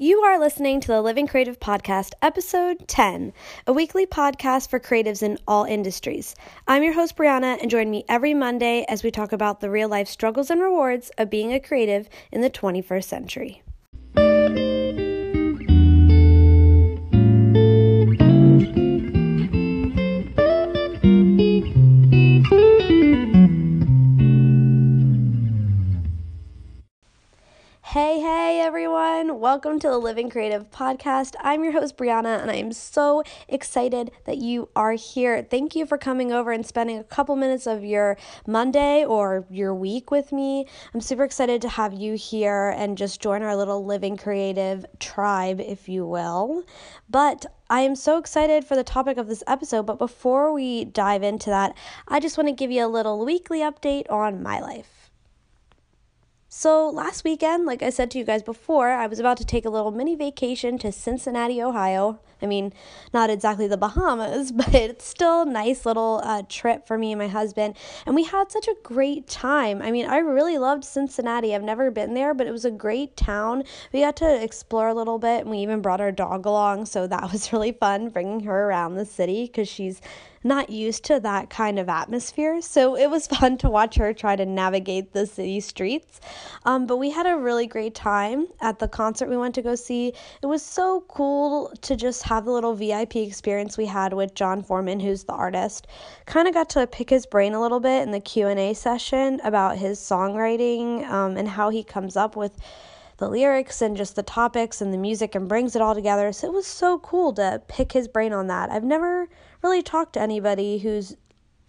You are listening to the Living Creative Podcast, episode 10, a weekly podcast for creatives in all industries. I'm your host, Brianna, and join me every Monday as we talk about the real life struggles and rewards of being a creative in the 21st century. Everyone. Welcome to the Living Creative Podcast. I'm your host, Brianna, and I am so excited that you are here. Thank you for coming over and spending a couple minutes of your Monday or your week with me. I'm super excited to have you here and just join our little Living Creative tribe, if you will. But I am so excited for the topic of this episode, but before we dive into that, I just want to give you a little weekly update on my life. So, last weekend, like I said to you guys before, I was about to take a little mini vacation to Cincinnati, Ohio. I mean, not exactly the Bahamas, but it's still a nice little uh, trip for me and my husband. And we had such a great time. I mean, I really loved Cincinnati. I've never been there, but it was a great town. We got to explore a little bit, and we even brought our dog along. So, that was really fun bringing her around the city because she's not used to that kind of atmosphere. So it was fun to watch her try to navigate the city streets. Um, but we had a really great time at the concert we went to go see. It was so cool to just have the little VIP experience we had with Jon Foreman, who's the artist. Kind of got to pick his brain a little bit in the Q&A session about his songwriting um, and how he comes up with the lyrics and just the topics and the music and brings it all together. So it was so cool to pick his brain on that. I've never really talked to anybody whose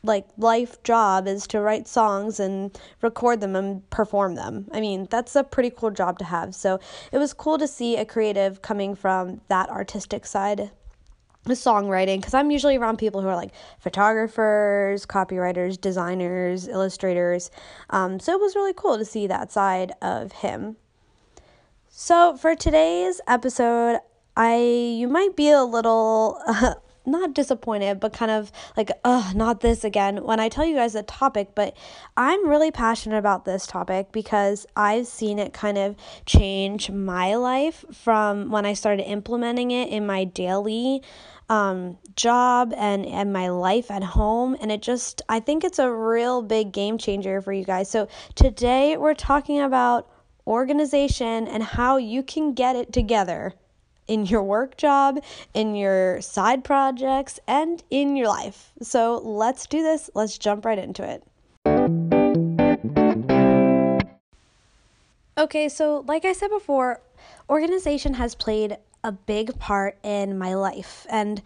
like life job is to write songs and record them and perform them. I mean, that's a pretty cool job to have. So it was cool to see a creative coming from that artistic side the songwriting because I'm usually around people who are like photographers, copywriters, designers, illustrators. Um, so it was really cool to see that side of him. So for today's episode, I you might be a little uh, not disappointed, but kind of like, ugh, not this again when I tell you guys a topic. But I'm really passionate about this topic because I've seen it kind of change my life from when I started implementing it in my daily um, job and, and my life at home. And it just, I think it's a real big game changer for you guys. So today we're talking about organization and how you can get it together in your work job, in your side projects, and in your life. So let's do this. Let's jump right into it. Okay, so like I said before, organization has played a big part in my life. And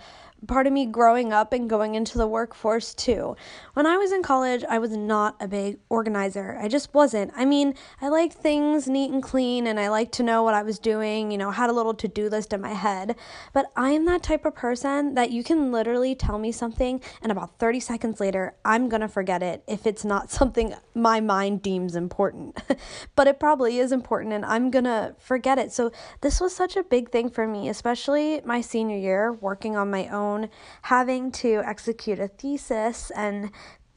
part of me growing up and going into the workforce too. When I was in college, I was not a big organizer. I just wasn't. I mean, I like things neat and clean and I like to know what I was doing, you know, had a little to-do list in my head. But I am that type of person that you can literally tell me something and about 30 seconds later, I'm going to forget it if it's not something my mind deems important. but it probably is important and I'm going to forget it. So this was such a big thing for me, especially my senior year working on my own having to execute a thesis and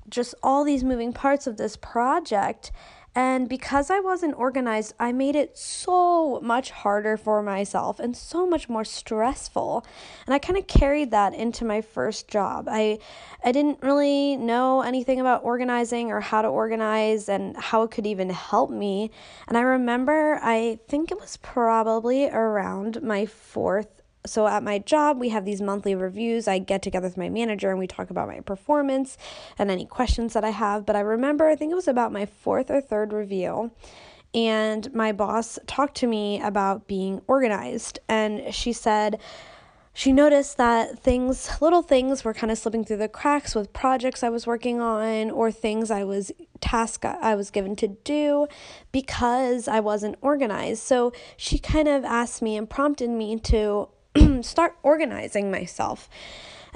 just all these moving parts of this project. And because I wasn't organized, I made it so much harder for myself and so much more stressful. And I kind of carried that into my first job. I I didn't really know anything about organizing or how to organize and how it could even help me. And I remember I think it was probably around my 4th so at my job, we have these monthly reviews. I get together with my manager and we talk about my performance and any questions that I have. But I remember, I think it was about my fourth or third review. And my boss talked to me about being organized. And she said, she noticed that things, little things, were kind of slipping through the cracks with projects I was working on or things I was task I was given to do because I wasn't organized. So she kind of asked me and prompted me to start organizing myself.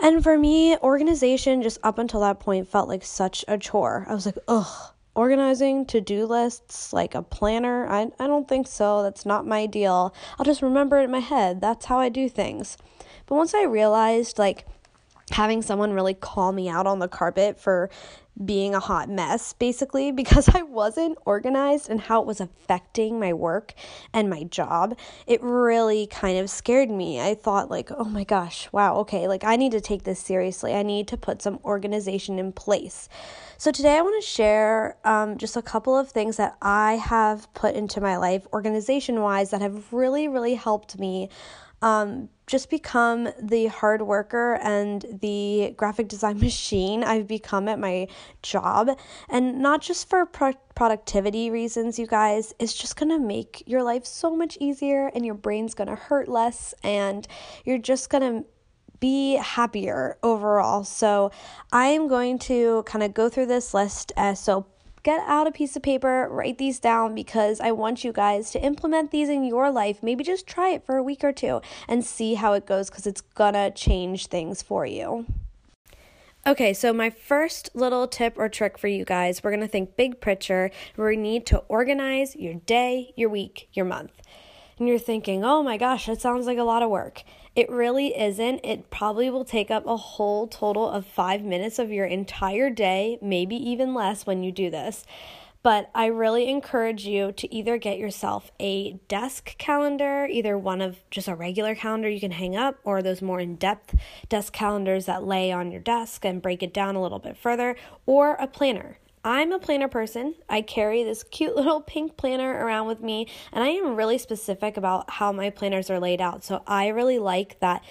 And for me, organization just up until that point felt like such a chore. I was like, ugh, organizing to do lists like a planner. I, I don't think so. That's not my deal. I'll just remember it in my head. That's how I do things. But once I realized, like, having someone really call me out on the carpet for being a hot mess basically because I wasn't organized and how it was affecting my work and my job. It really kind of scared me. I thought, like, oh my gosh, wow, okay, like I need to take this seriously. I need to put some organization in place. So, today I want to share um, just a couple of things that I have put into my life organization wise that have really, really helped me um, just become the hard worker and the graphic design machine I've become at my job. And not just for pro- productivity reasons, you guys, it's just gonna make your life so much easier and your brain's gonna hurt less and you're just gonna be happier overall. So, I am going to kind of go through this list as so get out a piece of paper, write these down because I want you guys to implement these in your life. Maybe just try it for a week or two and see how it goes because it's gonna change things for you. Okay, so my first little tip or trick for you guys, we're gonna think big picture. We need to organize your day, your week, your month. And you're thinking, oh my gosh, that sounds like a lot of work. It really isn't. It probably will take up a whole total of five minutes of your entire day, maybe even less when you do this. But I really encourage you to either get yourself a desk calendar, either one of just a regular calendar you can hang up, or those more in depth desk calendars that lay on your desk and break it down a little bit further, or a planner. I'm a planner person. I carry this cute little pink planner around with me, and I am really specific about how my planners are laid out. So I really like that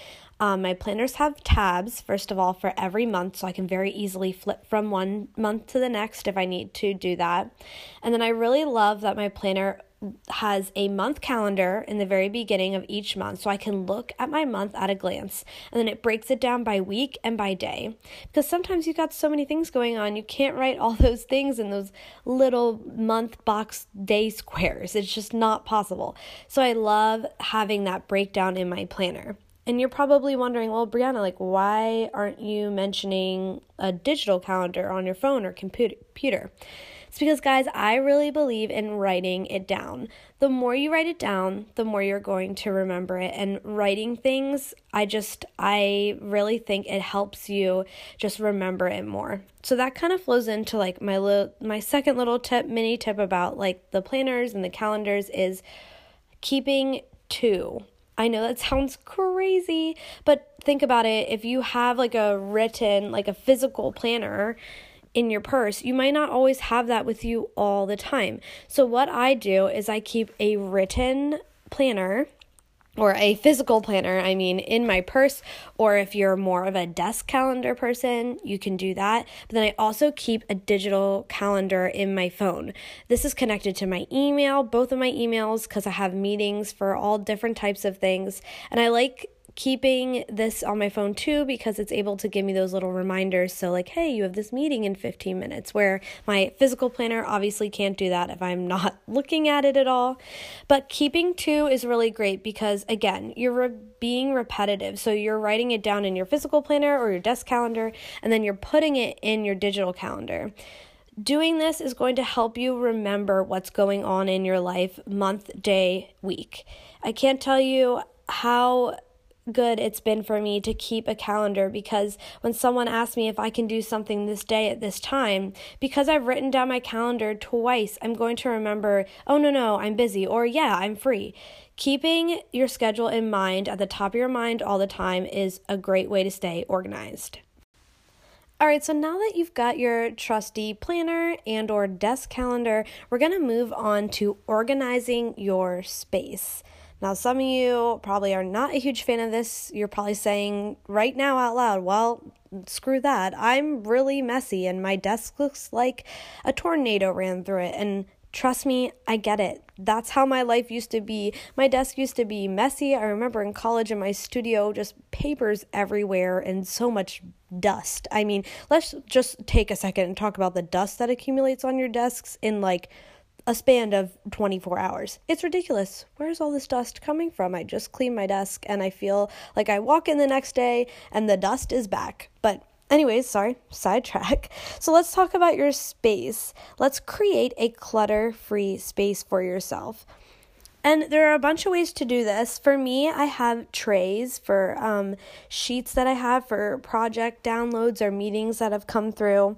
um, my planners have tabs, first of all, for every month, so I can very easily flip from one month to the next if I need to do that. And then I really love that my planner has a month calendar in the very beginning of each month so I can look at my month at a glance and then it breaks it down by week and by day. Because sometimes you've got so many things going on you can't write all those things in those little month box day squares. It's just not possible. So I love having that breakdown in my planner. And you're probably wondering well Brianna like why aren't you mentioning a digital calendar on your phone or computer it's because, guys, I really believe in writing it down. The more you write it down, the more you're going to remember it. And writing things, I just, I really think it helps you just remember it more. So that kind of flows into like my little, my second little tip, mini tip about like the planners and the calendars is keeping two. I know that sounds crazy, but think about it. If you have like a written, like a physical planner, in your purse, you might not always have that with you all the time. So, what I do is I keep a written planner or a physical planner, I mean, in my purse, or if you're more of a desk calendar person, you can do that. But then I also keep a digital calendar in my phone. This is connected to my email, both of my emails, because I have meetings for all different types of things. And I like keeping this on my phone too because it's able to give me those little reminders. So, like, hey, you have this meeting in 15 minutes, where my physical planner obviously can't do that if I'm not looking at it at all. But keeping two is really great because, again, you're re- being repetitive. So, you're writing it down in your physical planner or your desk calendar, and then you're putting it in your digital calendar. Doing this is going to help you remember what's going on in your life month, day, week. I can't tell you how good it's been for me to keep a calendar because when someone asks me if I can do something this day at this time, because I've written down my calendar twice, I'm going to remember, oh no, no, I'm busy, or yeah, I'm free. Keeping your schedule in mind at the top of your mind all the time is a great way to stay organized. All right, so now that you've got your trusty planner and or desk calendar, we're going to move on to organizing your space. Now, some of you probably are not a huge fan of this. You're probably saying right now out loud, well, screw that. I'm really messy and my desk looks like a tornado ran through it. And trust me, I get it. That's how my life used to be. My desk used to be messy. I remember in college in my studio, just papers everywhere and so much dust. I mean, let's just take a second and talk about the dust that accumulates on your desks in like a span of 24 hours. It's ridiculous. Where's all this dust coming from? I just cleaned my desk and I feel like I walk in the next day and the dust is back. But anyways, sorry, sidetrack. So let's talk about your space. Let's create a clutter free space for yourself. And there are a bunch of ways to do this. For me, I have trays for um, sheets that I have for project downloads or meetings that have come through.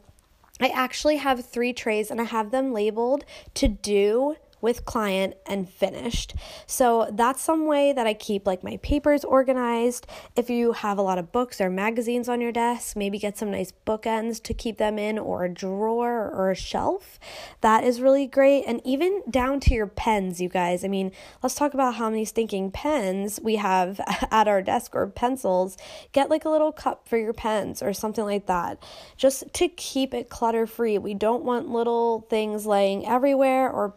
I actually have three trays and I have them labeled to do with client and finished. So that's some way that I keep like my papers organized. If you have a lot of books or magazines on your desk, maybe get some nice bookends to keep them in or a drawer or a shelf. That is really great. And even down to your pens, you guys. I mean, let's talk about how many stinking pens we have at our desk or pencils. Get like a little cup for your pens or something like that. Just to keep it clutter free. We don't want little things laying everywhere or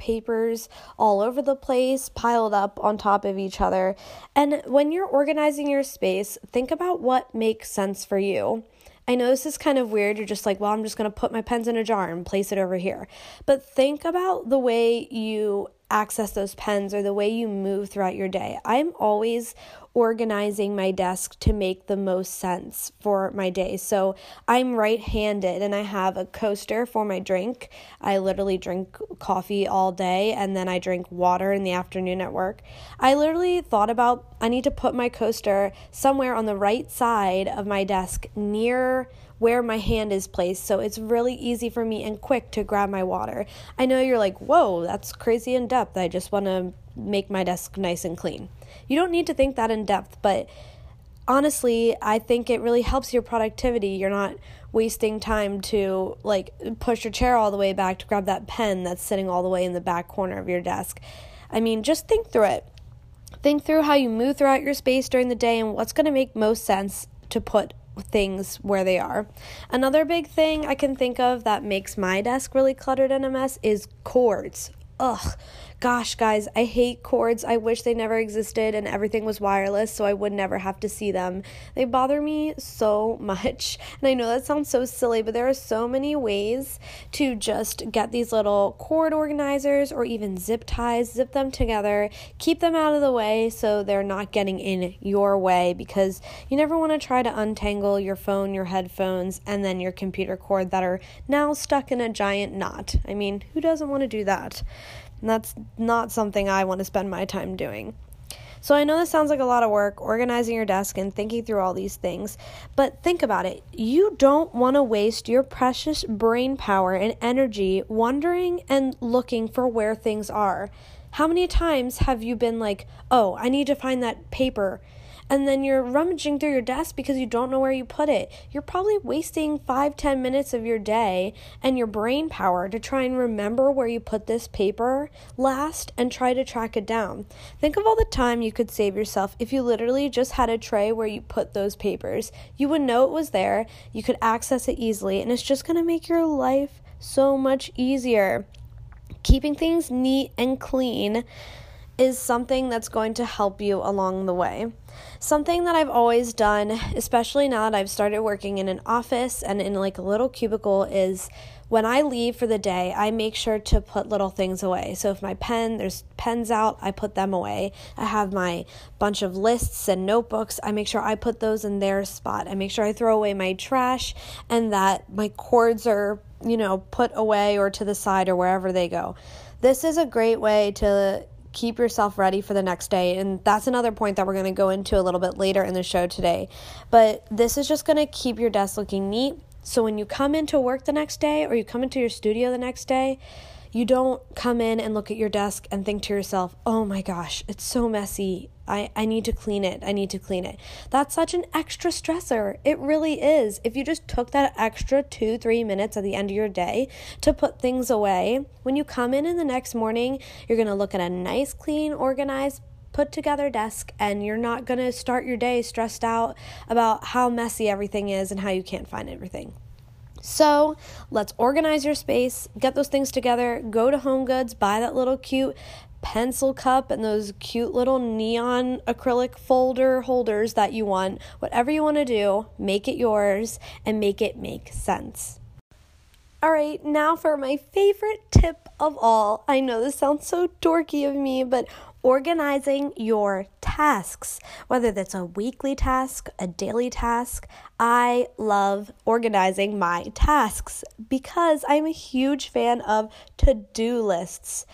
papers all over the place, piled up on top of each other. And when you're organizing your space, think about what makes sense for you. I know this is kind of weird. You're just like, well, I'm just going to put my pens in a jar and place it over here. But think about the way you access those pens or the way you move throughout your day. I'm always organizing my desk to make the most sense for my day. So I'm right handed and I have a coaster for my drink. I literally drink coffee all day and then I drink water in the afternoon at work. I literally thought about I need to put my coaster somewhere on the right side of my desk near where my hand is placed. So it's really easy for me and quick to grab my water. I know you're like, whoa, that's crazy in depth. I just want to make my desk nice and clean. You don't need to think that in depth, but honestly, I think it really helps your productivity. You're not wasting time to like push your chair all the way back to grab that pen that's sitting all the way in the back corner of your desk. I mean, just think through it. Think through how you move throughout your space during the day and what's going to make most sense to put things where they are. Another big thing I can think of that makes my desk really cluttered and a mess is cords. Ugh, Gosh, guys, I hate cords. I wish they never existed and everything was wireless so I would never have to see them. They bother me so much. And I know that sounds so silly, but there are so many ways to just get these little cord organizers or even zip ties, zip them together, keep them out of the way so they're not getting in your way because you never want to try to untangle your phone, your headphones, and then your computer cord that are now stuck in a giant knot. I mean, who doesn't want to do that? And that's not something I want to spend my time doing. So I know this sounds like a lot of work, organizing your desk and thinking through all these things, but think about it. You don't want to waste your precious brain power and energy wondering and looking for where things are. How many times have you been like, oh, I need to find that paper? And then you're rummaging through your desk because you don't know where you put it. You're probably wasting five, ten minutes of your day and your brain power to try and remember where you put this paper last and try to track it down. Think of all the time you could save yourself if you literally just had a tray where you put those papers. You would know it was there, you could access it easily, and it's just going to make your life so much easier. Keeping things neat and clean is something that's going to help you along the way. Something that I've always done, especially now that I've started working in an office and in like a little cubicle, is when I leave for the day, I make sure to put little things away. So if my pen, there's pens out, I put them away. I have my bunch of lists and notebooks, I make sure I put those in their spot. I make sure I throw away my trash and that my cords are, you know, put away or to the side or wherever they go. This is a great way to keep yourself ready for the next day. And that's another point that we're going to go into a little bit later in the show today. But this is just going to keep your desk looking neat. So when you come into work the next day or you come into your studio the next day, you don't come in and look at your desk and think to yourself, oh my gosh, it's so messy. I, I need to clean it. I need to clean it. That's such an extra stressor. It really is. If you just took that extra two, three minutes at the end of your day to put things away, when you come in in the next morning, you're going to look at a nice, clean, organized, put together desk and you're not going to start your day stressed out about how messy everything is and how you can't find everything. So let's organize your space, get those things together, go to Home Goods, buy that little cute pencil cup and those cute little neon acrylic folder holders that you want. Whatever you want to do, make it yours and make it make sense. All right, now for my favorite tip of all. I know this sounds so dorky of me, but organizing your tasks, whether that's a weekly task, a daily task. I love organizing my tasks because I'm a huge fan of to do lists.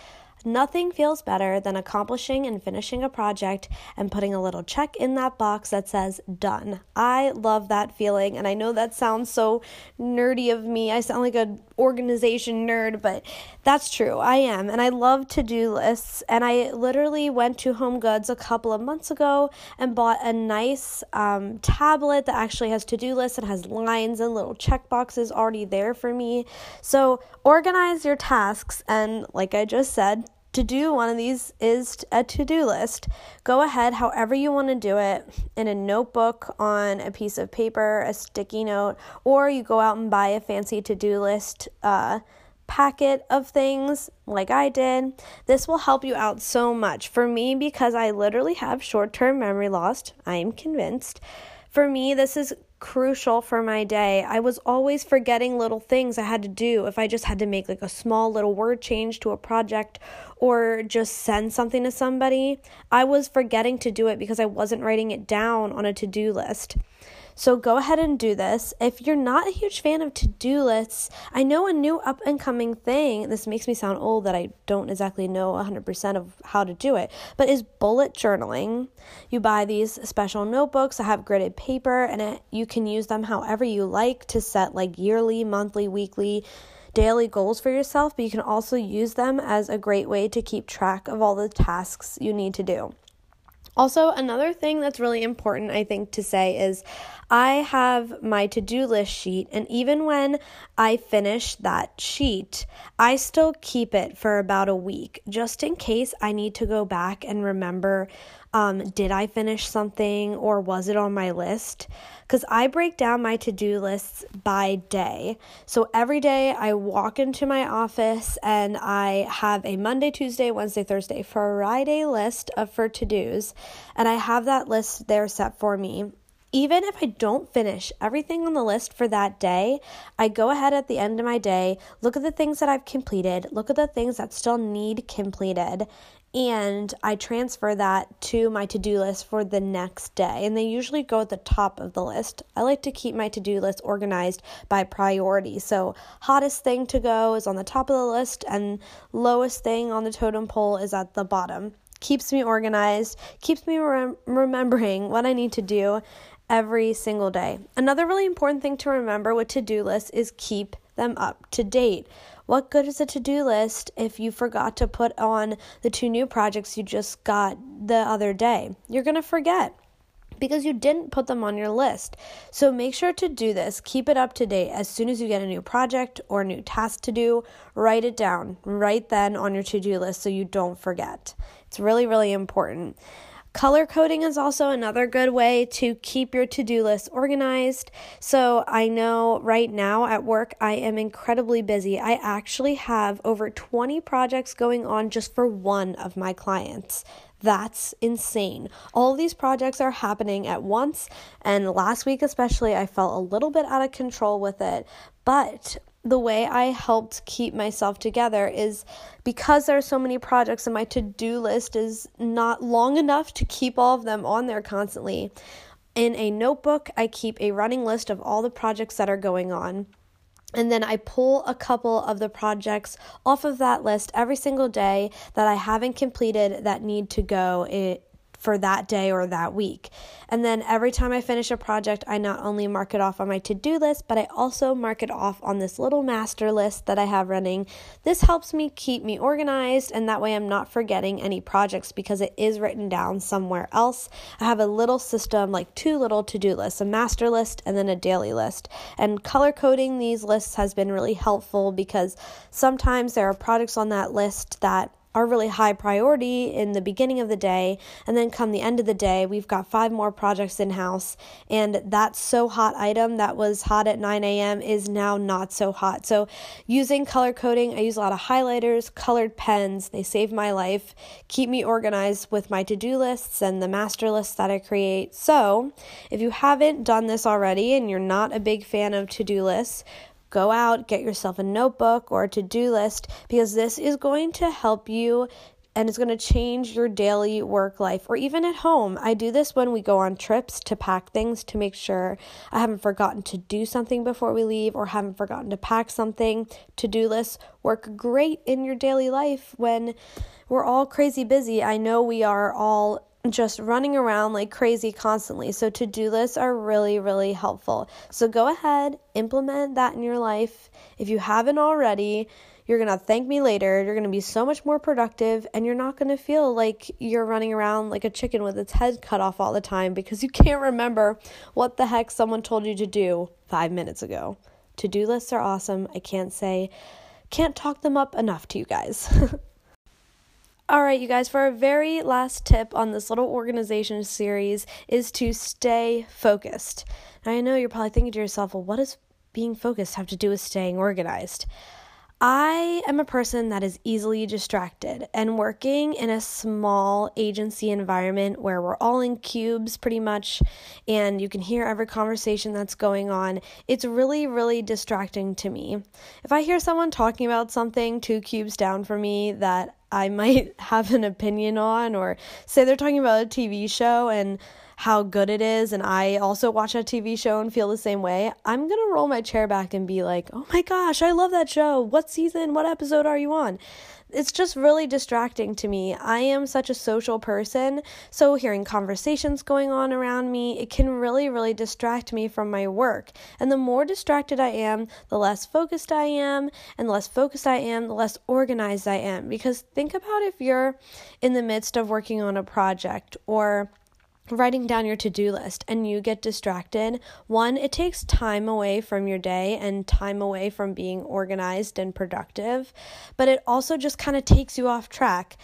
Nothing feels better than accomplishing and finishing a project and putting a little check in that box that says done. I love that feeling, and I know that sounds so nerdy of me. I sound like an organization nerd, but that's true. I am, and I love to do lists. And I literally went to Home Goods a couple of months ago and bought a nice um, tablet that actually has to do lists and has lines and little check boxes already there for me. So organize your tasks, and like I just said, to do one of these is a to do list. Go ahead, however you want to do it, in a notebook, on a piece of paper, a sticky note, or you go out and buy a fancy to do list uh, packet of things like I did. This will help you out so much. For me, because I literally have short term memory loss, I am convinced. For me, this is crucial for my day. I was always forgetting little things I had to do if I just had to make like a small little word change to a project or just send something to somebody. I was forgetting to do it because I wasn't writing it down on a to do list. So go ahead and do this. If you're not a huge fan of to do lists, I know a new up and coming thing. This makes me sound old that I don't exactly know 100% of how to do it, but is bullet journaling. You buy these special notebooks that have gridded paper, and it, you can use them however you like to set like yearly, monthly, weekly daily goals for yourself, but you can also use them as a great way to keep track of all the tasks you need to do. Also, another thing that's really important, I think, to say is I have my to do list sheet, and even when I finish that sheet, I still keep it for about a week just in case I need to go back and remember um, did I finish something or was it on my list? Because I break down my to do lists by day. So every day I walk into my office and I have a Monday, Tuesday, Wednesday, Thursday, Friday list of for to dos. And I have that list there set for me even if I don't finish everything on the list for that day, I go ahead at the end of my day, look at the things that I've completed, look at the things that still need completed, and I transfer that to my to do list for the next day. And they usually go at the top of the list. I like to keep my to do list organized by priority. So, hottest thing to go is on the top of the list, and lowest thing on the totem pole is at the bottom. Keeps me organized, keeps me rem- remembering what I need to do every single day. Another really important thing to remember with to do lists is keep them up to date. What good is a to do list if you forgot to put on the two new projects you just got the other day? You're going to forget because you didn't put them on your list. So make sure to do this. Keep it up to date. As soon as you get a new project or new task to do, write it down right then on your to do list so you don't forget. It's really, really important. Color coding is also another good way to keep your to do list organized. So, I know right now at work I am incredibly busy. I actually have over 20 projects going on just for one of my clients. That's insane. All these projects are happening at once, and last week especially, I felt a little bit out of control with it. But the way I helped keep myself together is because there are so many projects and my to do list is not long enough to keep all of them on there constantly. In a notebook, I keep a running list of all the projects that are going on. And then I pull a couple of the projects off of that list every single day that I haven't completed that need to go eh, for that day or that week. And then every time I finish a project, I not only mark it off on my to do list, but I also mark it off on this little master list that I have running. This helps me keep me organized, and that way I'm not forgetting any projects because it is written down somewhere else. I have a little system, like two little to do lists a master list and then a daily list. And color coding these lists has been really helpful because sometimes there are projects on that list that are really high priority in the beginning of the day and then come the end of the day we've got five more projects in house and that so hot item that was hot at 9 a.m is now not so hot. So using color coding i use a lot of highlighters colored pens. They save my life keep me organized with my to-do lists and the master lists that i create. So if you haven't done this already and you're not a big fan of to-do lists go out, get yourself a notebook or a to do list because this is going to help you and it's going to change your daily work life or even at home. I do this when we go on trips to pack things to make sure I haven't forgotten to do something before we leave or haven't forgotten to pack something. To do lists work great in your daily life when we're all crazy busy. I know we are all just running around like crazy constantly. So, to do lists are really, really helpful. So, go ahead, implement that in your life. If you haven't already, you're going to thank me later. You're going to be so much more productive, and you're not going to feel like you're running around like a chicken with its head cut off all the time because you can't remember what the heck someone told you to do five minutes ago. To do lists are awesome. I can't say, can't talk them up enough to you guys. All right, you guys, for our very last tip on this little organization series is to stay focused. Now, I know you're probably thinking to yourself, well, what does being focused have to do with staying organized? I am a person that is easily distracted, and working in a small agency environment where we're all in cubes pretty much, and you can hear every conversation that's going on, it's really, really distracting to me. If I hear someone talking about something two cubes down from me that I might have an opinion on, or say they're talking about a TV show and how good it is, and I also watch that TV show and feel the same way, I'm gonna roll my chair back and be like, oh my gosh, I love that show. What season, what episode are you on? It's just really distracting to me. I am such a social person, so hearing conversations going on around me, it can really, really distract me from my work. And the more distracted I am, the less focused I am, and the less focused I am, the less organized I am. Because think about if you're in the midst of working on a project or writing down your to do list and you get distracted, one, it takes time away from your day and time away from being organized and productive, but it also just kind of takes you off track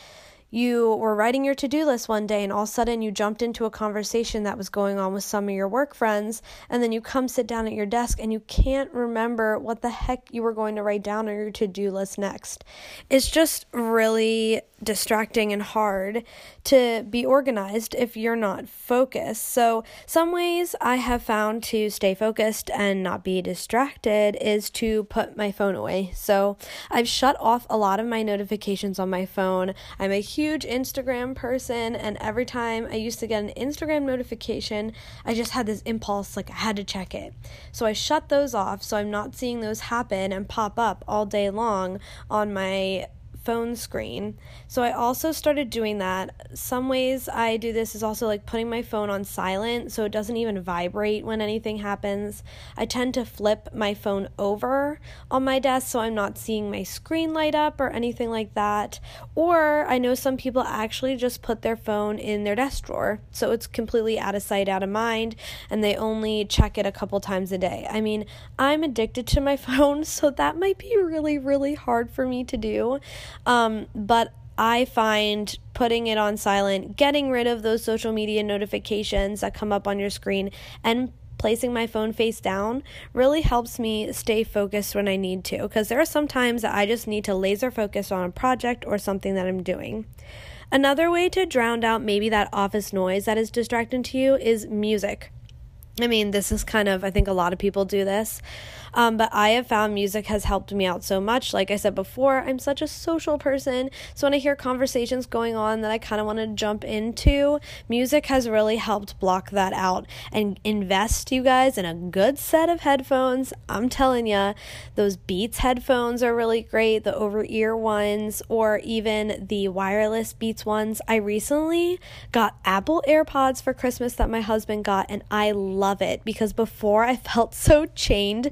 you were writing your to do list one day and all of a sudden you jumped into a conversation that was going on with some of your work friends, and then you come sit down at your desk and you can't remember what the heck you were going to write down on your to do list next. It's just really distracting and hard to be organized if you're not focused. So, some ways I have found to stay focused and not be distracted is to put my phone away. So, I've shut off a lot of my notifications on my phone. I'm a huge Instagram person, and every time I used to get an Instagram notification, I just had this impulse like I had to check it. So, I shut those off so I'm not seeing those happen and pop up all day long on my phone screen. So I also started doing that. Some ways I do this is also like putting my phone on silent so it doesn't even vibrate when anything happens. I tend to flip my phone over on my desk so I'm not seeing my screen light up or anything like that. Or I know some people actually just put their phone in their desk drawer so it's completely out of sight, out of mind, and they only check it a couple times a day. I mean, I'm addicted to my phone, so that might be really, really hard for me to do. Um, but I find putting it on silent, getting rid of those social media notifications that come up on your screen, and placing my phone face down really helps me stay focused when I need to. Because there are some times that I just need to laser focus on a project or something that I'm doing. Another way to drown out maybe that office noise that is distracting to you is music. I mean, this is kind of, I think a lot of people do this. Um, but I have found music has helped me out so much. Like I said before, I'm such a social person. So when I hear conversations going on that I kind of want to jump into, music has really helped block that out and invest you guys in a good set of headphones. I'm telling you, those Beats headphones are really great, the over ear ones, or even the wireless Beats ones. I recently got Apple AirPods for Christmas that my husband got, and I love it because before I felt so chained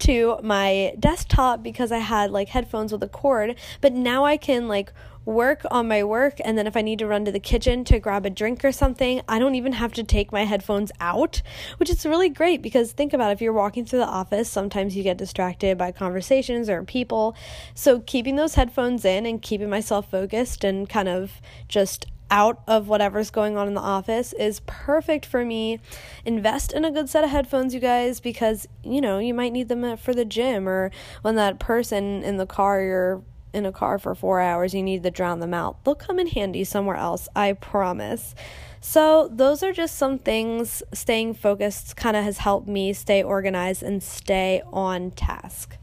to my desktop because I had like headphones with a cord, but now I can like work on my work and then if I need to run to the kitchen to grab a drink or something, I don't even have to take my headphones out, which is really great because think about it, if you're walking through the office, sometimes you get distracted by conversations or people. So keeping those headphones in and keeping myself focused and kind of just out of whatever's going on in the office is perfect for me. Invest in a good set of headphones, you guys, because you know you might need them for the gym or when that person in the car you're in a car for four hours, you need to drown them out. They'll come in handy somewhere else, I promise. So, those are just some things staying focused kind of has helped me stay organized and stay on task.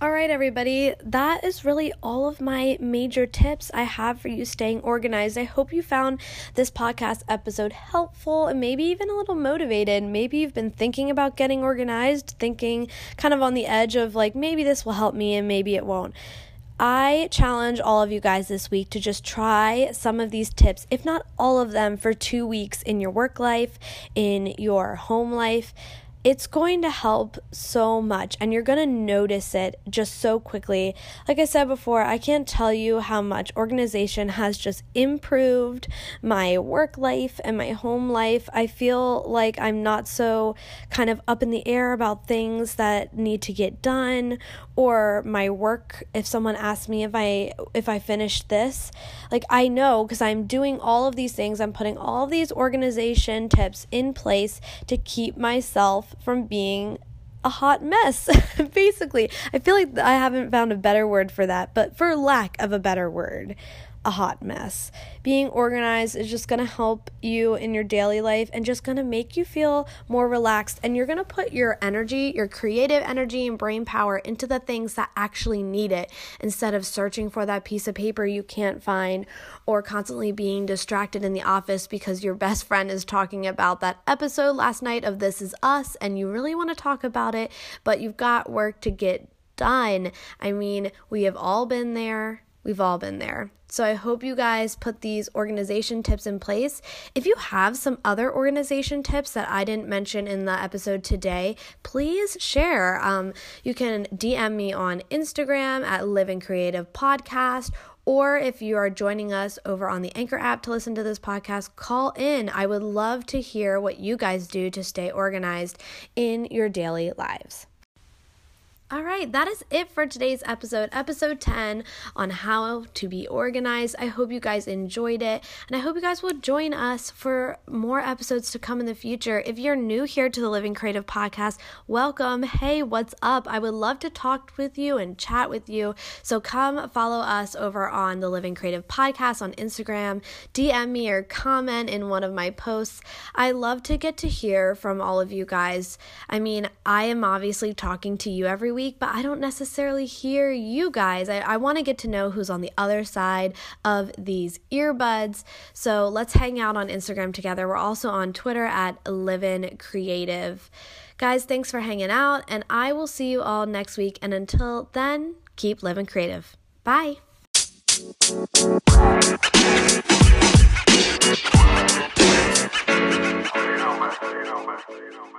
All right, everybody, that is really all of my major tips I have for you staying organized. I hope you found this podcast episode helpful and maybe even a little motivated. Maybe you've been thinking about getting organized, thinking kind of on the edge of like, maybe this will help me and maybe it won't. I challenge all of you guys this week to just try some of these tips, if not all of them, for two weeks in your work life, in your home life it's going to help so much and you're going to notice it just so quickly. Like I said before, I can't tell you how much organization has just improved my work life and my home life. I feel like I'm not so kind of up in the air about things that need to get done or my work if someone asks me if I if I finished this. Like I know because I'm doing all of these things, I'm putting all these organization tips in place to keep myself from being a hot mess, basically. I feel like I haven't found a better word for that, but for lack of a better word, a hot mess. Being organized is just going to help you in your daily life and just going to make you feel more relaxed. And you're going to put your energy, your creative energy and brain power into the things that actually need it instead of searching for that piece of paper you can't find or constantly being distracted in the office because your best friend is talking about that episode last night of This Is Us and you really want to talk about it, but you've got work to get done. I mean, we have all been there. We've all been there. So I hope you guys put these organization tips in place. If you have some other organization tips that I didn't mention in the episode today, please share. Um, you can DM me on Instagram at Living Creative Podcast. Or if you are joining us over on the Anchor app to listen to this podcast, call in. I would love to hear what you guys do to stay organized in your daily lives. All right, that is it for today's episode, episode 10 on how to be organized. I hope you guys enjoyed it, and I hope you guys will join us for more episodes to come in the future. If you're new here to the Living Creative Podcast, welcome. Hey, what's up? I would love to talk with you and chat with you. So come follow us over on the Living Creative Podcast on Instagram, DM me or comment in one of my posts. I love to get to hear from all of you guys. I mean, I am obviously talking to you every week week, but I don't necessarily hear you guys. I, I want to get to know who's on the other side of these earbuds. So let's hang out on Instagram together. We're also on Twitter at Livin Creative. Guys, thanks for hanging out, and I will see you all next week. And until then, keep living creative. Bye. you know, man. You know, man.